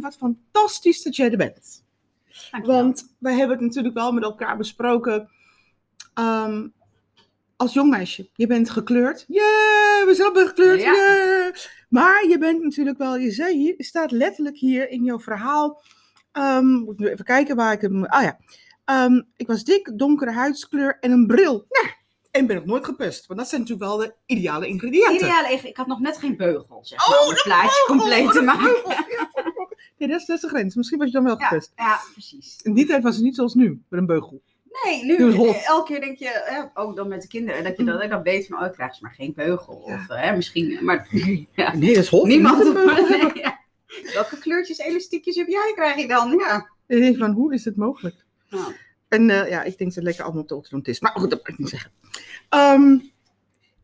Wat fantastisch dat jij er bent. Dankjewel. Want wij hebben het natuurlijk wel met elkaar besproken. ehm, als jong meisje, je bent gekleurd. Yeah, we zijn allemaal gekleurd. Ja. Yeah. Maar je bent natuurlijk wel, je zei hier, je staat letterlijk hier in jouw verhaal. Ehm, moet nu even kijken waar ik hem. Ah ja. Ehm, ik was dik, donkere huidskleur en een bril. Nou, en ben nog nooit gepest. Want dat zijn natuurlijk wel de ideale ingrediënten. Ideaal, even- ik had nog net geen beugel, zeg Oh, om het plaatje compleet te oh, maken. ja. Nee, dat is, dat is de grens. Misschien was je dan wel Ja, gepest. ja, precies. In die tijd was het niet zoals nu, met een beugel. Nee, nu, het eh, elke keer denk je, eh, ook dan met de kinderen, dat je dan, dan weet van, oh, ik krijg ze maar geen beugel. Ja. Of eh, misschien, maar ja. Nee, dat is hot. niemand. Niet een beugel hebben. Nee, ja. Welke kleurtjes, elastiekjes heb jij, krijg je dan? Ja. Ik denk van, hoe is het mogelijk? Nou, En eh, ja, ik denk dat lekker allemaal op de orthodontist. Maar goed, dat mag ik niet zeggen. Ehm,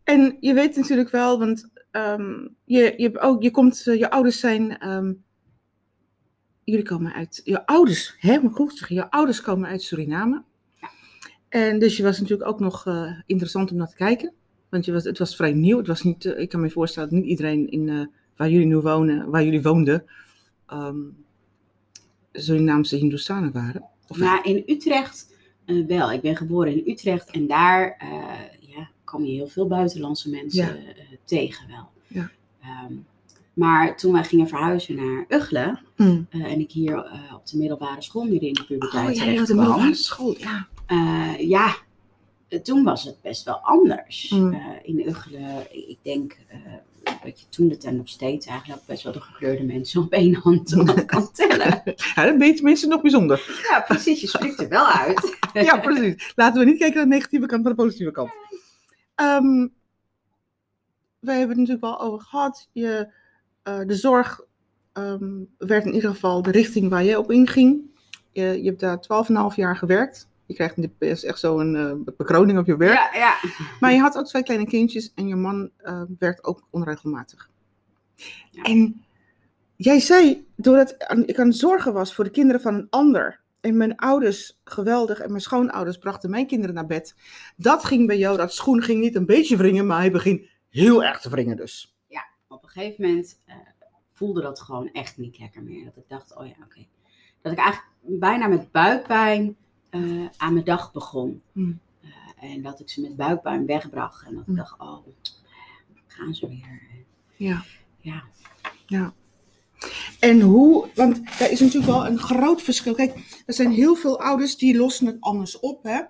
en je weet natuurlijk wel, want ehm, je, je, ook, je, komt, eh, je ouders zijn... ehm, jullie komen uit... Je ouders, hè, ik goed zeggen. Je ouders komen uit Suriname. Ja. En dus je was natuurlijk ook nog eh, interessant om naar te kijken. Want je was, het was vrij nieuw. Het was niet, eh, ik kan me voorstellen dat niet iedereen in, eh, waar jullie nu wonen, waar jullie woonden, ehm Surinaamse Hindoestanen waren. Of maar in Utrecht wel. Ik ben geboren in Utrecht en daar ja, kom je heel veel buitenlandse mensen Ja. tegen wel. Ja. Ehm, maar toen wij gingen verhuizen naar Uggelen Hmm. eh, en ik hier eh, op de middelbare school midden in de puberteit Oh ja, terecht de kwam, middelbare school. Ja. eh, ja, toen was het best wel anders. Mm. In Uggelen, ik denk dat je toen de tijd nog steeds eigenlijk best wel de gekleurde mensen op één hand kan tellen. ja, dat ben je tenminste nog bijzonder. Ja, precies, je spreekt er wel uit. Ja, precies. Laten we niet kijken naar de negatieve kant, maar de positieve kant. Ehm, wij hebben het natuurlijk wel over gehad. Je, eh, de zorg ehm, werd in ieder geval de richting waar je op inging. Je, je hebt daar 12,5 jaar gewerkt. Je krijgt in de PS echt zo'n eh bekroning op je werk. Ja, ja. Maar je had ook twee kleine kindjes en je man eh, werkt ook onregelmatig. Ja. En jij zei, doordat ik aan het zorgen was voor de kinderen van een ander. En mijn ouders, geweldig, en mijn schoonouders brachten mijn kinderen naar bed. Dat ging bij jou, dat schoen ging niet een beetje wringen, maar hij begint heel erg te wringen dus. Op een gegeven moment eh, voelde dat gewoon echt niet lekker meer. Dat ik dacht, oh ja, oké. Dat ik eigenlijk bijna met buikpijn eh, aan mijn dag begon. Hmm. Eh, en dat ik ze met buikpijn wegbracht. En dat ik Hmm. dacht, oh, gaan ze weer. Ja. Ja. Ja. En hoe, want daar is natuurlijk wel een groot verschil. Kijk, er zijn heel veel ouders die lossen het anders op. Hè?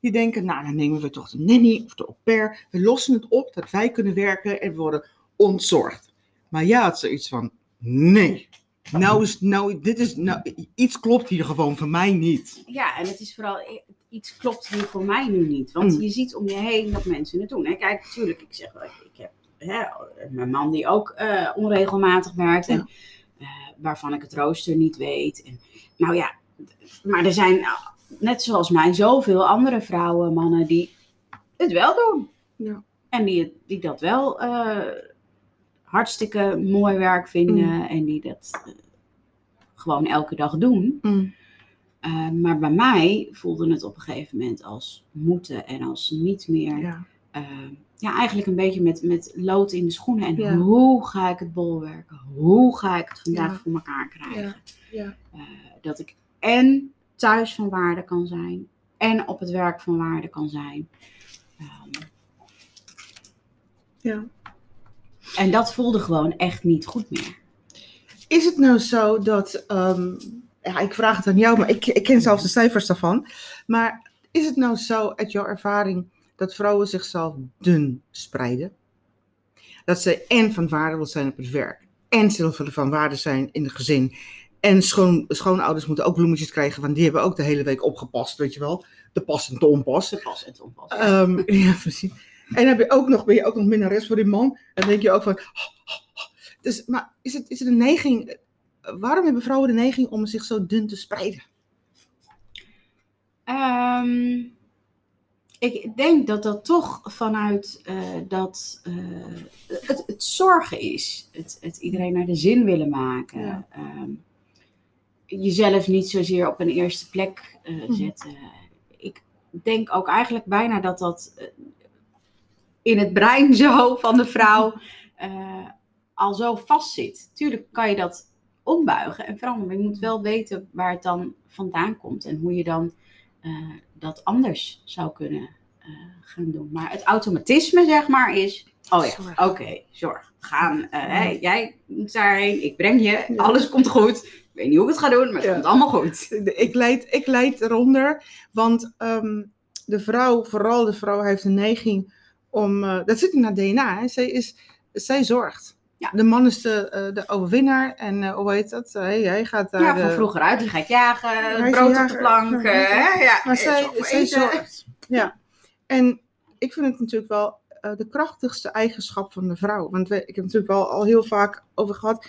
Die denken, nou dan nemen we toch de nanny of de au pair. We lossen het op dat wij kunnen werken en worden ontzorgd. Maar ja, het is zoiets van, nee. Nou is, nou, dit is, nou, iets klopt hier gewoon voor mij niet. Ja, en het is vooral, iets klopt hier voor mij nu niet. Want Mm. je ziet om je heen dat mensen het doen. Hè? Kijk, natuurlijk, ik zeg wel, ik, ik heb hè, mijn man die ook eh, onregelmatig werkt. En, eh, waarvan ik het rooster niet weet. En, nou ja, maar er zijn, nou, net zoals mij, zoveel andere vrouwen, mannen die het wel doen. Ja. En die, die dat wel eh, hartstikke mooi werk vinden. Mm. En die dat eh, gewoon elke dag doen. Mm. Uh, maar bij mij voelde het op een gegeven moment als moeten en als niet meer. Ja. uh, ja, eigenlijk een beetje met, met lood in de schoenen. En Ja. hoe ga ik het bolwerken? Hoe ga ik het vandaag Ja. voor elkaar krijgen? Ja. Dat ik en thuis van waarde kan zijn en op het werk van waarde kan zijn. Um, ja. En dat voelde gewoon echt niet goed meer. Is het nou zo dat, um, ja, ik vraag het aan jou, maar ik, ik ken zelfs de cijfers daarvan. Maar is het nou zo, uit jouw ervaring, dat vrouwen zichzelf dun spreiden? Dat ze en van waarde wil zijn op het werk, en ze willen van waarde zijn in het gezin. En schoon, schoonouders moeten ook bloemetjes krijgen, want die hebben ook de hele week opgepast, weet je wel. De pas en te onpas. De pas en te onpas. Ja. Um, ja, precies. En heb je ook nog, ben je ook nog minnares voor die man. En dan denk je ook van... Dus, maar is het, is het een neiging... Waarom hebben vrouwen de neiging om zich zo dun te spreiden? Um, ik denk dat dat toch vanuit uh, dat uh, het, het, zorgen is. Het, het, iedereen naar de zin willen maken. Ja. Um, jezelf niet zozeer op een eerste plek uh, zetten. Mm. Ik denk ook eigenlijk bijna dat dat in het brein zo van de vrouw al zo vast zit. Tuurlijk kan je dat ombuigen en veranderen. Maar je moet wel weten waar het dan vandaan komt en hoe je dan eh, dat anders zou kunnen eh, gaan doen. Maar het automatisme, zeg maar, is. Oh ja, oké, zorg. Gaan, eh, jij moet daarheen, ik breng je, alles komt goed. Ik weet niet hoe ik het ga doen, maar het Ja. komt allemaal goed. Ik leid, ik leid eronder, want ehm, de vrouw, vooral de vrouw, heeft een neiging om, eh, dat zit in haar DNA, hè? Zij, is, zij zorgt. Ja. De man is de, eh, de overwinnaar en eh, hoe heet dat? Hij, hij gaat daar Ja, de- van vroeger uit, die gaat jagen, Hij brood op de plank. Ja. hè, ja, Maar zij, zij zorgt. Ja. En ik vind het natuurlijk wel de krachtigste eigenschap van de vrouw. Want we, ik heb het natuurlijk wel al heel vaak over gehad.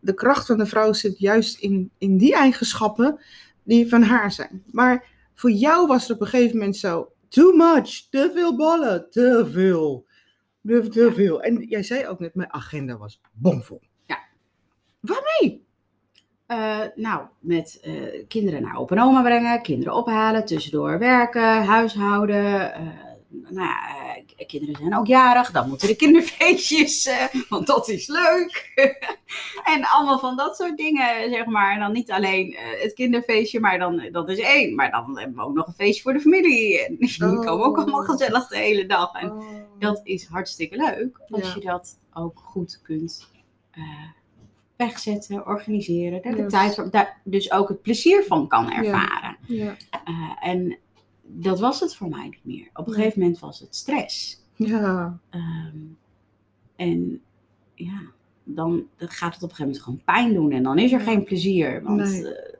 De kracht van de vrouw zit juist in, in die eigenschappen die van haar zijn. Maar voor jou was het op een gegeven moment zo. Too much, te veel ballen, te veel. Te, te veel. En jij zei ook net, mijn agenda was bomvol. Ja. Waarmee? Eh, nou, met eh, kinderen naar opa en oma brengen, kinderen ophalen, tussendoor werken, huishouden. eh, nou ja, eh, kinderen zijn ook jarig, dan moeten de kinderfeestjes, eh, want dat is leuk. en allemaal van dat soort dingen, zeg maar. En dan niet alleen eh, het kinderfeestje, maar dan, dat is één. Maar dan hebben we ook nog een feestje voor de familie. En die Oh. komen ook allemaal gezellig de hele dag. En Oh. dat is hartstikke leuk als Ja. je dat ook goed kunt eh, wegzetten, organiseren. Daar de tijd voor, daar dus ook het plezier van kan ervaren. Ja. Eh, en dat was het voor mij niet meer. Op een gegeven moment was het stress. Ja. Ehm, en ja, dan gaat het op een gegeven moment gewoon pijn doen. En dan is er geen plezier. Want Nee. eh,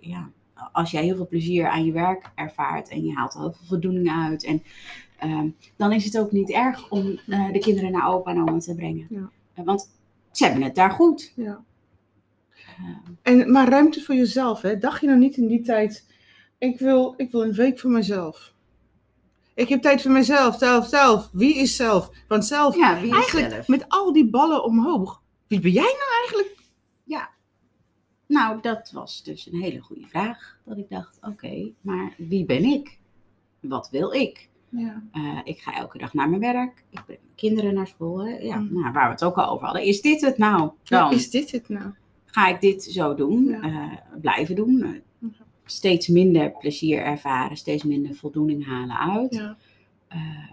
ja, als jij heel veel plezier aan je werk ervaart en je haalt er heel veel voldoening uit. En ehm, dan is het ook niet erg om eh, de kinderen naar opa en oma te brengen. Ja. Eh, want ze hebben het daar goed. ja. Ehm, En, maar ruimte voor jezelf, hè? Dacht je nou niet in die tijd, ik wil, ik wil een week voor mezelf. Ik heb tijd voor mezelf, zelf, zelf. Wie is zelf? Want zelf, ja, wie is eigenlijk zelf? met al die ballen omhoog. Wie ben jij nou eigenlijk? Nou, dat was dus een hele goede vraag. Dat ik dacht, oké, maar wie ben ik? Wat wil ik? Ja. Eh, ik ga elke dag naar mijn werk. Ik breng mijn kinderen naar school. Hè? Ja, Mm. nou, waar we het ook al over hadden. Is dit het nou? Dan Is dit het nou? ga ik dit zo doen. Ja. eh, blijven doen. Steeds minder plezier ervaren. Steeds minder voldoening halen uit. Ja. Eh,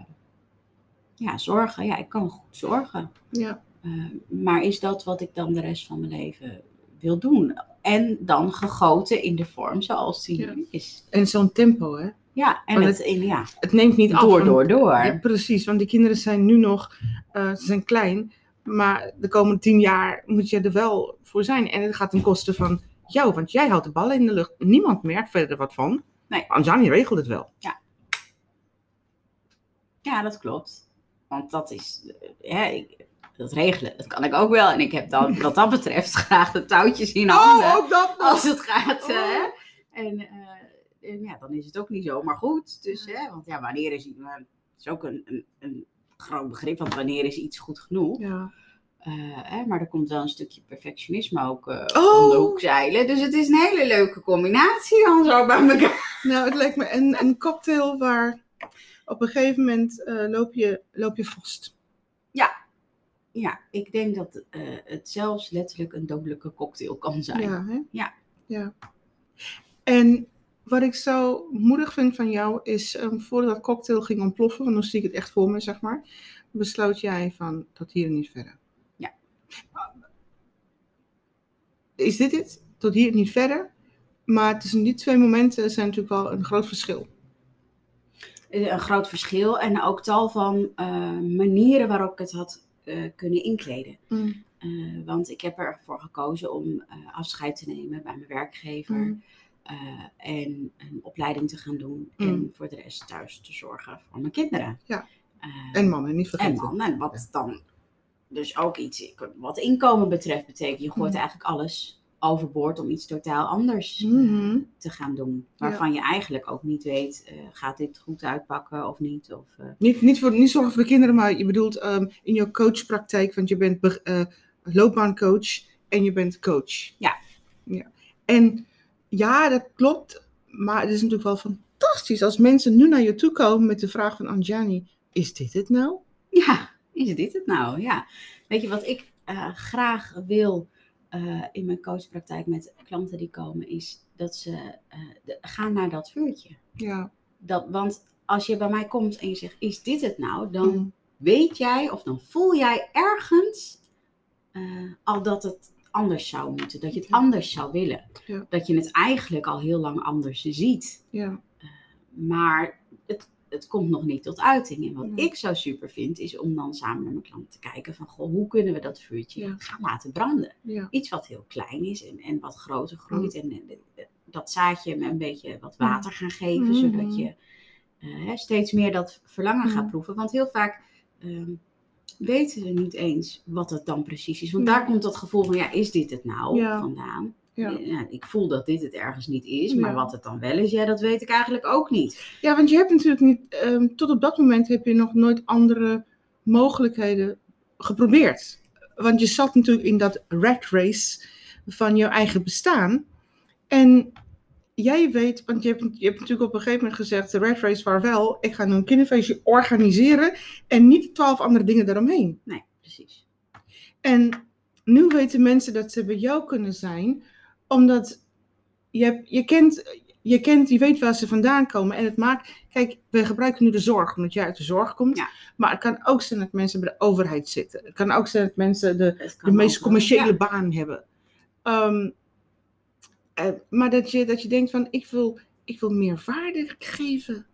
ja, zorgen. Ja, ik kan goed zorgen. Ja. Eh, maar is dat wat ik dan de rest van mijn leven wil doen? En dan gegoten in de vorm zoals die Ja. is. En zo'n tempo, hè? Ja, en het, in, ja, Het neemt niet af. door, want- door, door. Ja, precies, want die kinderen zijn nu nog, eh, ze zijn klein, maar de komende tien jaar moet je er wel voor zijn. En het gaat ten koste van jou, want jij houdt de ballen in de lucht. Niemand merkt verder wat van. Nee. Anjani regelt het wel. Ja, dat klopt. Want dat is, eh, ja, ik, dat regelen, dat kan ik ook wel. En ik heb dan, wat dat betreft, graag de touwtjes in handen. ook dat als het gaat. Oh. hè. En, eh, en ja, dan is het ook niet zomaar goed. Dus, hè, want ja, wanneer is iets, het is ook een, een, een groot begrip, want wanneer is iets goed genoeg? Ja. Eh, hè, maar er komt wel een stukje perfectionisme ook eh Oh. om de hoek zeilen. Dus het is een hele leuke combinatie dan zo bij elkaar. Nou, het lijkt me een, een cocktail waar op een gegeven moment eh, loop, je, loop je vast. Ja, ik denk dat het zelfs letterlijk een dodelijke cocktail kan zijn. Ja, hè? Ja. ja. En wat ik zo moedig vind van jou is, ehm, voordat dat cocktail ging ontploffen, want dan zie ik het echt voor me, zeg maar, besloot jij van, tot hier en niet verder. Is dit het? Tot hier niet verder? Maar tussen die twee momenten zijn natuurlijk wel een groot verschil. Een groot verschil en ook tal van eh, manieren waarop ik het had eh, kunnen inkleden. Eh, want ik heb ervoor gekozen om afscheid te nemen bij mijn werkgever. Mm. en een opleiding te gaan doen. Mm. En voor de rest thuis te zorgen voor mijn kinderen. Ja. En mannen, niet en vergeten. En wat dan dus ook iets wat inkomen betreft betekent. Je gooit Mm. eigenlijk alles overboord om iets totaal anders Mhm. te gaan doen. Waarvan je eigenlijk ook niet weet, eh, gaat dit goed uitpakken of niet? Of, eh, Niet, niet, voor, niet zorgen voor de kinderen, maar je bedoelt ehm, in jouw coachpraktijk, want je bent be- eh, loopbaancoach en je bent coach. Ja. ja. En ja, dat klopt, maar het is natuurlijk wel fantastisch als mensen nu naar je toe komen met de vraag van Anjani, is dit het nou? Ja, is dit het nou? Ja. Weet je wat ik eh, graag wil eh, in mijn coachpraktijk met klanten die komen, is dat ze eh, de- gaan naar dat vuurtje. Ja. Dat, want als je bij mij komt en je zegt, is dit het nou? Dan Mm. weet jij of dan voel jij ergens al dat het anders zou moeten. Dat je het anders zou willen. Ja. Dat je het eigenlijk al heel lang anders ziet. Ja. Maar het, komt nog niet tot uiting. En wat Ja. ik zo super vind, is om dan samen met mijn klant te kijken van, goh, hoe kunnen we dat vuurtje Ja. gaan laten branden? Ja. Iets wat heel klein is en, en wat groter groeit. En, dat zaadje met een beetje wat water gaan geven, Mhm. zodat je eh, steeds meer dat verlangen gaat proeven. Want heel vaak ehm, weten we niet eens wat het dan precies is. Want daar komt dat gevoel van, ja, is dit het nou Ja. vandaan? Ja. Eh, ja, ik voel dat dit het ergens niet is, maar Ja. wat het dan wel is, ja, dat weet ik eigenlijk ook niet. Ja, want je hebt natuurlijk niet, ehm, tot op dat moment heb je nog nooit andere mogelijkheden geprobeerd. Want je zat natuurlijk in dat rat race van je eigen bestaan. En jij weet, want je hebt, je hebt natuurlijk op een gegeven moment gezegd, de rat race vaarwel, ik ga nu een kinderfeestje organiseren en niet twaalf andere dingen daaromheen. Nee, precies. En nu weten mensen dat ze bij jou kunnen zijn, omdat je, je, kent, je kent, je weet waar ze vandaan komen. En het maakt, kijk, we gebruiken nu de zorg, omdat jij uit de zorg komt. Ja. Maar het kan ook zijn dat mensen bij de overheid zitten. Het kan ook zijn dat mensen de, de meest commerciële ja. baan hebben. Ehm, eh, maar dat je, dat je denkt van, ik wil, ik wil meer waarde geven.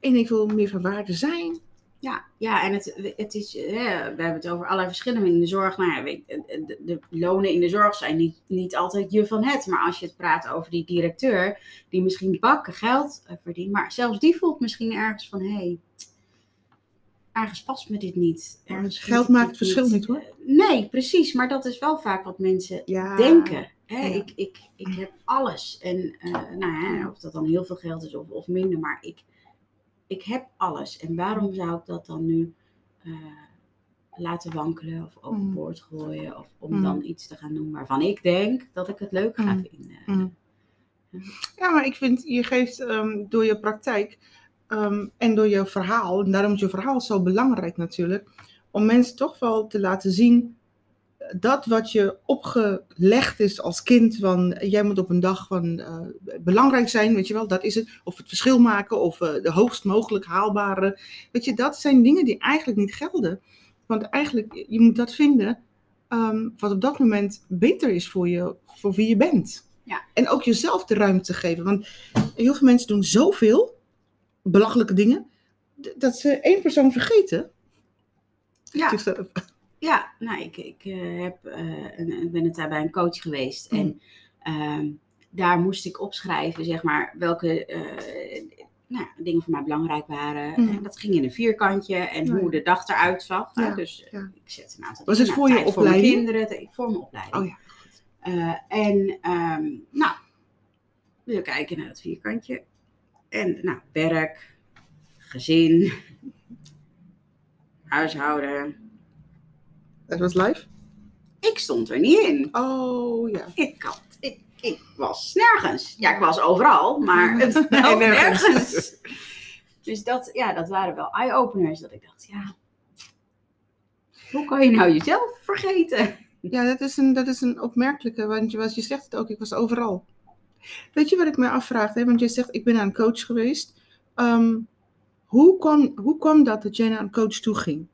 En ik wil meer van waarde zijn. Ja, ja en het, het is, eh, we hebben het over allerlei verschillen in de zorg. Nou ja, weet, de, lonen in de zorg zijn niet, niet altijd je van het. Maar als je het praat over die directeur, die misschien bakken geld eh, verdient. Maar zelfs die voelt misschien ergens van, hé, hey, ergens past me dit niet. Ergens Geld maakt het verschil niet, hoor. Eh, Nee, precies. Maar dat is wel vaak wat mensen Ja. denken. Hè? Ja. Ik, ik, ik heb alles. En nou ja, of dat dan heel veel geld is of, of minder, maar ik, ik heb alles. En waarom zou ik dat dan nu eh, laten wankelen of overboord gooien? Of om Mm. dan iets te gaan doen waarvan ik denk dat ik het leuk ga Mm. vinden. Mm. Ja, maar ik vind, je geeft ehm, door je praktijk ehm, en door je verhaal, en daarom is je verhaal zo belangrijk natuurlijk, om mensen toch wel te laten zien dat wat je opgelegd is als kind, van jij moet op een dag van eh, belangrijk zijn, weet je wel, dat is het. Of het verschil maken, of eh, de hoogst mogelijk haalbare. Weet je, dat zijn dingen die eigenlijk niet gelden. Want eigenlijk, je moet dat vinden ehm, wat op dat moment beter is voor, je, voor wie je bent. Ja. En ook jezelf de ruimte geven. Want heel veel mensen doen zoveel belachelijke dingen, dat ze één persoon vergeten. Ja. Zichzelf. Ja, nou, ik, ik, eh, heb, eh, een, ik ben een tijd bij een coach geweest. Mm. En ehm, daar moest ik opschrijven, zeg maar, welke eh, nou, dingen voor mij belangrijk waren. Mm. En dat ging in een vierkantje en Ja, hoe de dag eruit zag. hè. Ja, Dus ja. ik zette een aantal Was het voor Nou, je tijd Voor mijn opleiding? kinderen, voor mijn opleiding. Oh ja. En ehm, nou, we kijken naar het vierkantje. En nou, werk, gezin, huishouden. Dat was live? Ik stond er niet in. Oh ja. Ik, had, ik, ik was nergens. Ja, ik was overal, maar het wel nergens. nergens. Dus dat, ja, dat waren wel eye-openers. Dat ik dacht, ja, hoe kan je nou jezelf vergeten? Ja, dat is een, dat is een opmerkelijke, want je, was, je zegt het ook, ik was overal. Weet je wat ik me afvraag? Hè? Want je zegt, ik ben naar een coach geweest. Ehm, hoe, kwam, hoe kwam dat dat jij naar een coach toe ging?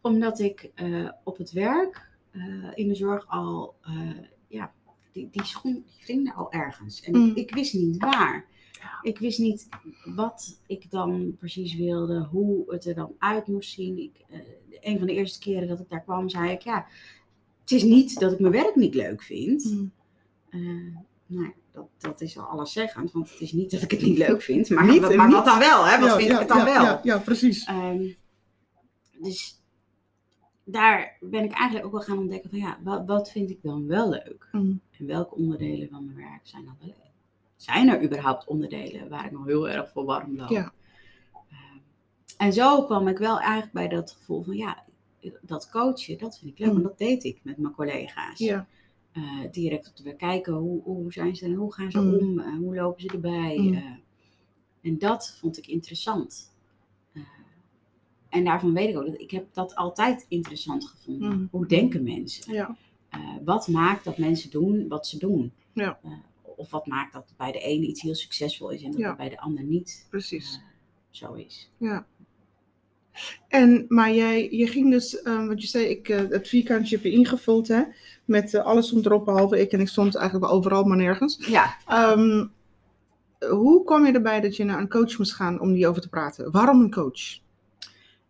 Omdat ik eh, op het werk eh, in de zorg al, eh, ja, die, die schoen die vrienden al ergens. En Mm. ik, ik wist niet waar. Ik wist niet wat ik dan precies wilde, hoe het er dan uit moest zien. Ik, een van de eerste keren dat ik daar kwam, zei ik, ja, het is niet dat ik mijn werk niet leuk vind. Mm. Nou, ja, dat, dat is al alleszeggend, want het is niet dat ik het niet leuk vind. Maar, Niet, maar niet. wat dan wel, hè? Wat Ja, vind ja, ik het dan ja, wel? Ja, ja, precies. Ehm, dus daar ben ik eigenlijk ook wel gaan ontdekken van ja, wat, wat vind ik dan wel leuk? Mm. En welke onderdelen van mijn werk zijn dan wel leuk? Zijn er überhaupt onderdelen waar ik nog heel erg voor warm loop? Ja. Ehm, en zo kwam ik wel eigenlijk bij dat gevoel van ja, dat coachen, dat vind ik leuk. Mm. En dat deed ik met mijn collega's. Ja. Eh, direct op de werk kijken, hoe, hoe zijn ze en hoe gaan ze Mm. om? Eh, hoe lopen ze erbij? Mm. Eh, en dat vond ik interessant. En daarvan weet ik ook dat ik heb dat altijd interessant gevonden. Mm. Hoe denken mensen? Ja. eh, wat maakt dat mensen doen wat ze doen? Ja. Eh, of wat maakt dat bij de ene iets heel succesvol is en dat Ja. bij de ander niet Precies. eh, zo is. Ja. En, maar jij, je ging dus, eh, wat je zei, ik, eh, het vierkantje heb je ingevuld, hè? Met alles stond erop, behalve ik. En ik stond eigenlijk overal, maar nergens. Ja, Ehm, hoe kwam je erbij dat je naar een coach moest gaan om die over te praten? Waarom een coach?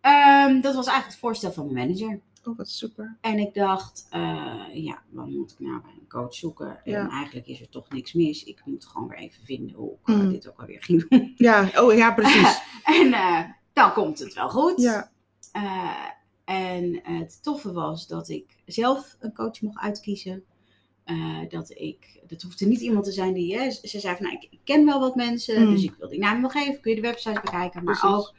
Ehm, dat was eigenlijk het voorstel van mijn manager. Oh, wat super. En ik dacht, eh, ja, dan moet ik nou bij een coach zoeken. En eigenlijk is er toch niks mis. Ik moet gewoon weer even vinden hoe ik Mm. dit ook alweer ging doen. Ja, oh ja, precies. en eh, dan komt het wel goed. Ja, Eh, en het toffe was dat ik zelf een coach mocht uitkiezen. Dat ik, dat hoefde niet iemand te zijn die, hè, ze zei van, nou, ik, ken wel wat mensen, Mm. dus ik wil die naam wel geven, kun je de website bekijken, maar Precies. ook,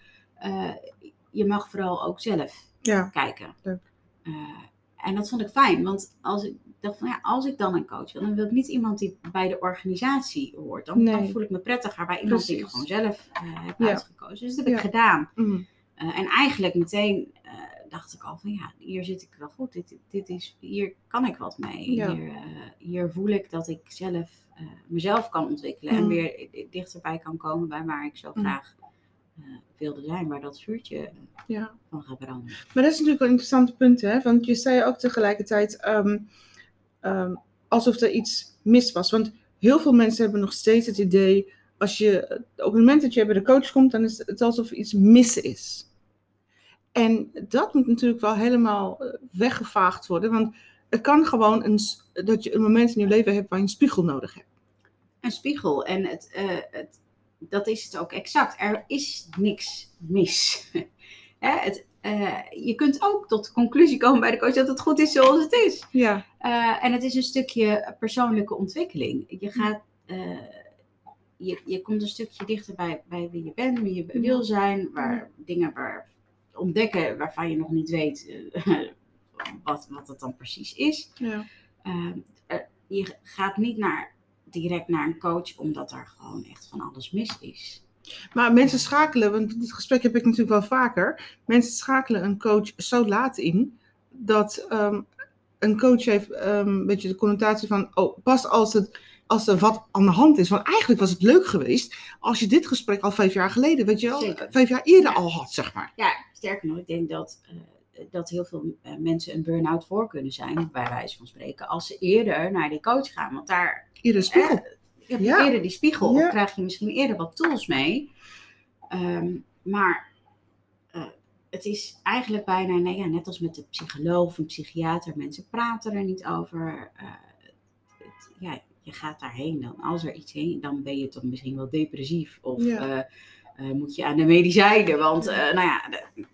je mag vooral ook zelf ja, kijken. Leuk. Eh, en dat vond ik fijn, want als ik dacht van, ja, als ik dan een coach wil, dan wil ik niet iemand die bij de organisatie hoort. Dan, voel ik me prettiger bij iemand die ik gewoon zelf eh, heb Ja. uitgekozen. Dus dat heb Ja. ik gedaan. Mm. Eh, en eigenlijk meteen dacht ik al van ja, hier zit ik wel goed. Dit, dit is, hier kan ik wat mee. Ja. Hier, hier voel ik dat ik zelf mezelf kan ontwikkelen. En Mm. weer dichterbij kan komen bij waar ik zo Mm. graag wilde zijn. Waar dat vuurtje ja. van gaat branden. Maar dat is natuurlijk een interessant punt, hè? Want je zei ook tegelijkertijd ehm, ehm, alsof er iets mis was. Want heel veel mensen hebben nog steeds het idee, als je op het moment dat je bij de coach komt, dan is het alsof er iets mis is. En dat moet natuurlijk wel helemaal eh, weggevaagd worden, want het kan gewoon een, dat je een moment in je leven hebt waar je een spiegel nodig hebt. Een spiegel. En het, eh, het, dat is het ook exact. Er is niks mis. Hè, het, eh, je kunt ook tot de conclusie komen bij de coach dat het goed is zoals het is. Ja, Eh, en het is een stukje persoonlijke ontwikkeling. Je gaat, eh, je, je komt een stukje dichter bij, bij wie je bent, wie je Ja. wil zijn, waar dingen waar, ontdekken waarvan je nog niet weet wat, wat het dan precies is. ja. Eh, eh, je gaat niet naar, direct naar een coach omdat er gewoon echt van alles mis is. Maar mensen schakelen, want dit gesprek heb ik natuurlijk wel vaker. Mensen schakelen een coach zo laat in dat ehm, een coach heeft ehm, een beetje de connotatie van, oh, pas als, het, als er wat aan de hand is. Want eigenlijk was het leuk geweest als je dit gesprek al vijf jaar geleden, weet je wel, Zeker. vijf jaar eerder Ja. al had, zeg maar. Ja, sterker nog, ik denk dat, eh, dat heel veel eh, mensen een burn-out voor kunnen zijn, bij wijze van spreken, als ze eerder naar die coach gaan. Want daar Iedere spiegel. Eh, je Ja. eerder die spiegel Ja. of krijg je misschien eerder wat tools mee. Ehm, maar eh, het is eigenlijk bijna, nee, ja, net als met de psycholoog of een psychiater, mensen praten er niet over. Eh, het- ja, je gaat daarheen dan. Als er iets heen, dan ben je toch misschien wel depressief. Of Ja. moet je aan de medicijnen. Want, nou ja, de,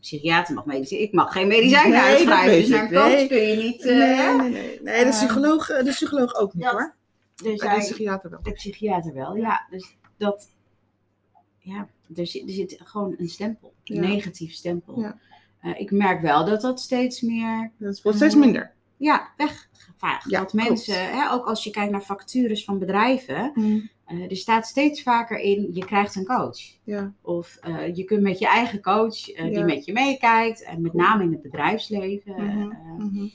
psychiater mag medicijnen. Ik mag geen medicijnen Nee, uitschrijven. Dus naar Nee. kun je niet. nee, nee, nee, nee. De psycholoog, de psycholoog ook niet dat- hoor. Dus de psychiater wel. de psychiater wel, ja. Dus dat, ja, er zit, er zit gewoon een stempel, een Ja. negatief stempel. Ja. Eh, ik merk wel dat dat steeds meer, Dat wordt steeds Eh, minder. ja, weggevaagd. Ja, dat mensen, hè, ook als je kijkt naar vacatures van bedrijven, Mm, eh, er staat steeds vaker in, je krijgt een coach. ja, Of je kunt met je eigen coach, die met je meekijkt, en met name in het bedrijfsleven, Mhm, mhm.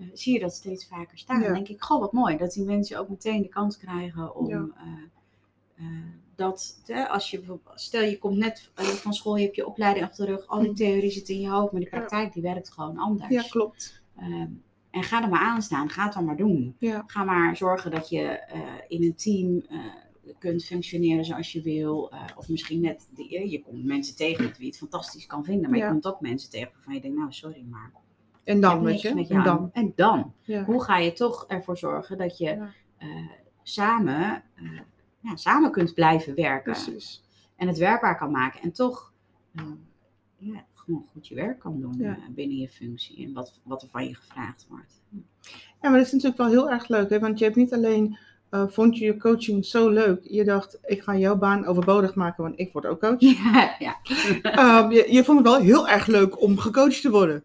Eh, zie je dat steeds vaker staan. Ja. Dan denk ik, goh, wat mooi dat die mensen ook meteen de kans krijgen om Ja. eh, eh, dat, als je bijvoorbeeld, stel je komt net van school, je hebt je opleiding achter de rug, al die Mhm. theorie zit in je hoofd, maar die Ja. praktijk die werkt gewoon anders. ja, klopt. Ehm, en ga er maar aan staan, ga het dan maar doen. Ja. Ga maar zorgen dat je in een team kunt functioneren zoals je wil. of misschien net, die, eh, je komt mensen tegen met wie je het fantastisch kan vinden, maar Ja. je komt ook mensen tegen waarvan je denkt, nou sorry, maar En dan, je. met je En dan. En dan? Hoe ga je toch ervoor zorgen dat je eh, samen, eh, ja, samen kunt blijven werken Precies. en het werkbaar kan maken en toch eh, ja, gewoon goed je werk kan doen Ja. binnen je functie en wat, wat er van je gevraagd wordt. Ja, maar dat is natuurlijk wel heel erg leuk, hè? want je hebt niet alleen, vond je je coaching zo leuk, je dacht, ik ga jouw baan overbodig maken, want ik word ook coach. Ja, ja. Ehm, je, je vond het wel heel erg leuk om gecoacht te worden.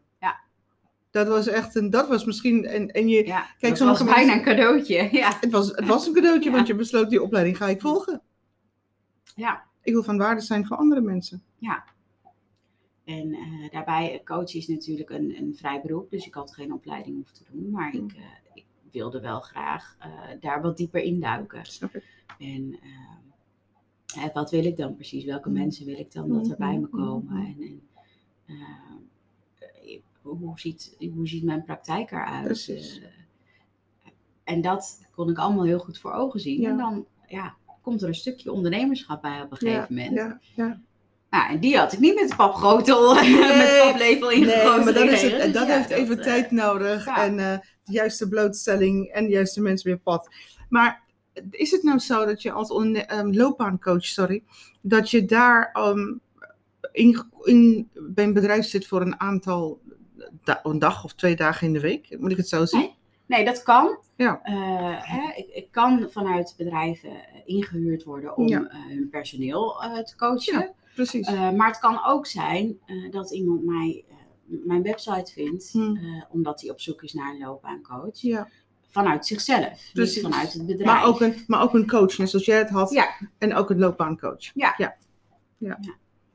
Ja. Dat was echt een, dat was misschien, en, en je, ja. Kijk, dat sommige was bijna mensen- een cadeautje. Ja. het, was, het was een cadeautje, Ja. want je besloot die opleiding ga ik volgen. Ja. Ik wil van waarde zijn voor andere mensen. En eh, daarbij, coach is natuurlijk een, een vrij beroep, dus ik had geen opleiding hoeven te doen. Maar ik, eh, ik wilde wel graag eh, daar wat dieper induiken. Snap ik. En eh, wat wil ik dan precies? Welke Mm. mensen wil ik dan dat er bij me komen? En, en eh, eh, hoe, ziet, hoe ziet mijn praktijk eruit? Precies. Eh, en dat kon ik allemaal heel goed voor ogen zien. Ja. En dan ja, komt er een stukje ondernemerschap bij op een gegeven moment. Ja, ja. Nou, en die had ik niet met de papgrotel, met paplepel ingegoten. Nee, maar dat, is het, Dus dat ja, heeft even eh, tijd nodig. ja. En eh, de juiste blootstelling en de juiste mensen weer pad. Maar is het nou zo dat je als ehm, loopbaancoach, sorry, dat je daar ehm, in, in, bij een bedrijf zit voor een aantal, da- een dag of twee dagen in de week? Moet ik het zo zien? Nee. Nee, dat kan. Ja. Eh, hè, ik, ik kan vanuit bedrijven eh, ingehuurd worden om Ja. eh, hun personeel te coachen. Ja. Precies. Maar het kan ook zijn dat iemand mij, mijn website vindt, Hmm. omdat hij op zoek is naar een loopbaancoach. ja. Vanuit zichzelf, niet vanuit het bedrijf. Maar ook, een, maar ook een coach, net zoals jij het had. Ja. En ook een loopbaancoach. Ja. ja. Ja. Ja.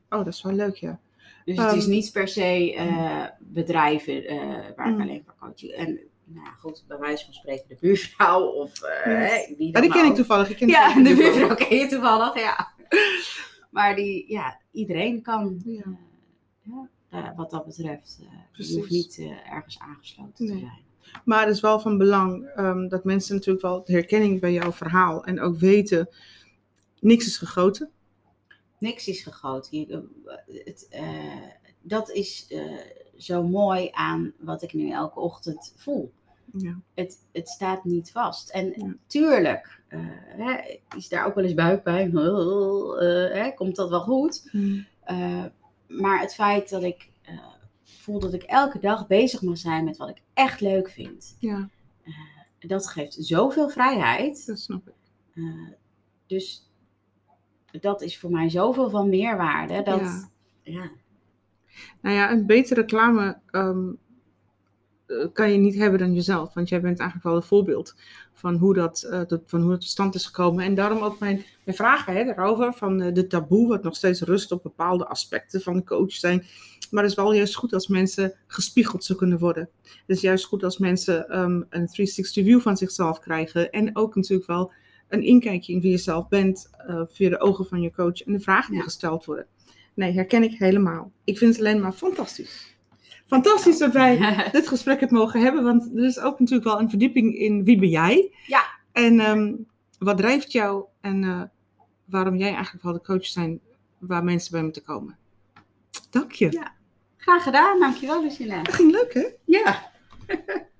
Oh, dat is wel leuk, ja. Dus het is Ehm, niet per se eh, bedrijven eh, waar ik Mm. alleen voor coach. En nou ja, goed, bij wijze van spreken de buurvrouw of eh, Ja. wie Ja, dan die ken ik toevallig. Ik ken Ja, toevallig de buurvrouw ken je toevallig, ja. Maar die, ja, iedereen kan, Ja. ja, wat dat betreft. je hoeft niet ergens aangesloten te zijn. Maar het is wel van belang ehm, dat mensen natuurlijk wel de herkenning bij jouw verhaal en ook weten, niks is gegoten. Niks is gegoten. Je, eh, het, eh, dat is eh, zo mooi aan wat ik nu elke ochtend voel. Ja. het, het staat niet vast. En Ja. tuurlijk eh, hè, is daar ook wel eens buikpijn. hè, komt dat wel goed? Eh, maar het feit dat ik voel dat ik elke dag bezig mag zijn met wat ik echt leuk vind. Ja, Dat geeft zoveel vrijheid. dat snap ik. Dus dat is voor mij zoveel van meerwaarde. Dat, Ja. ja. Nou ja, een betere reclame ehm, eh, kan je niet hebben dan jezelf. Want jij bent eigenlijk wel een voorbeeld van hoe dat, eh, tot, van hoe het tot stand is gekomen. En daarom ook mijn, mijn vragen hè, daarover. Van eh, de taboe, wat nog steeds rust op bepaalde aspecten van de coach zijn. Maar het is wel juist goed als mensen gespiegeld zo kunnen worden. Het is juist goed als mensen ehm, een 360 view van zichzelf krijgen. En ook natuurlijk wel een inkijkje in wie je zelf bent. eh, via de ogen van je coach en de vragen die gesteld worden. Nee, herken ik helemaal. Ik vind het alleen maar fantastisch. Fantastisch dat wij dit gesprek hebben mogen hebben, want er is ook natuurlijk wel een verdieping in wie ben jij? Ja. En ehm, wat drijft jou en eh, waarom jij eigenlijk wel de coach zijn waar mensen bij moeten komen. Dank je. Ja. Graag gedaan, dankjewel Lucille. Dat ging leuk hè? Ja.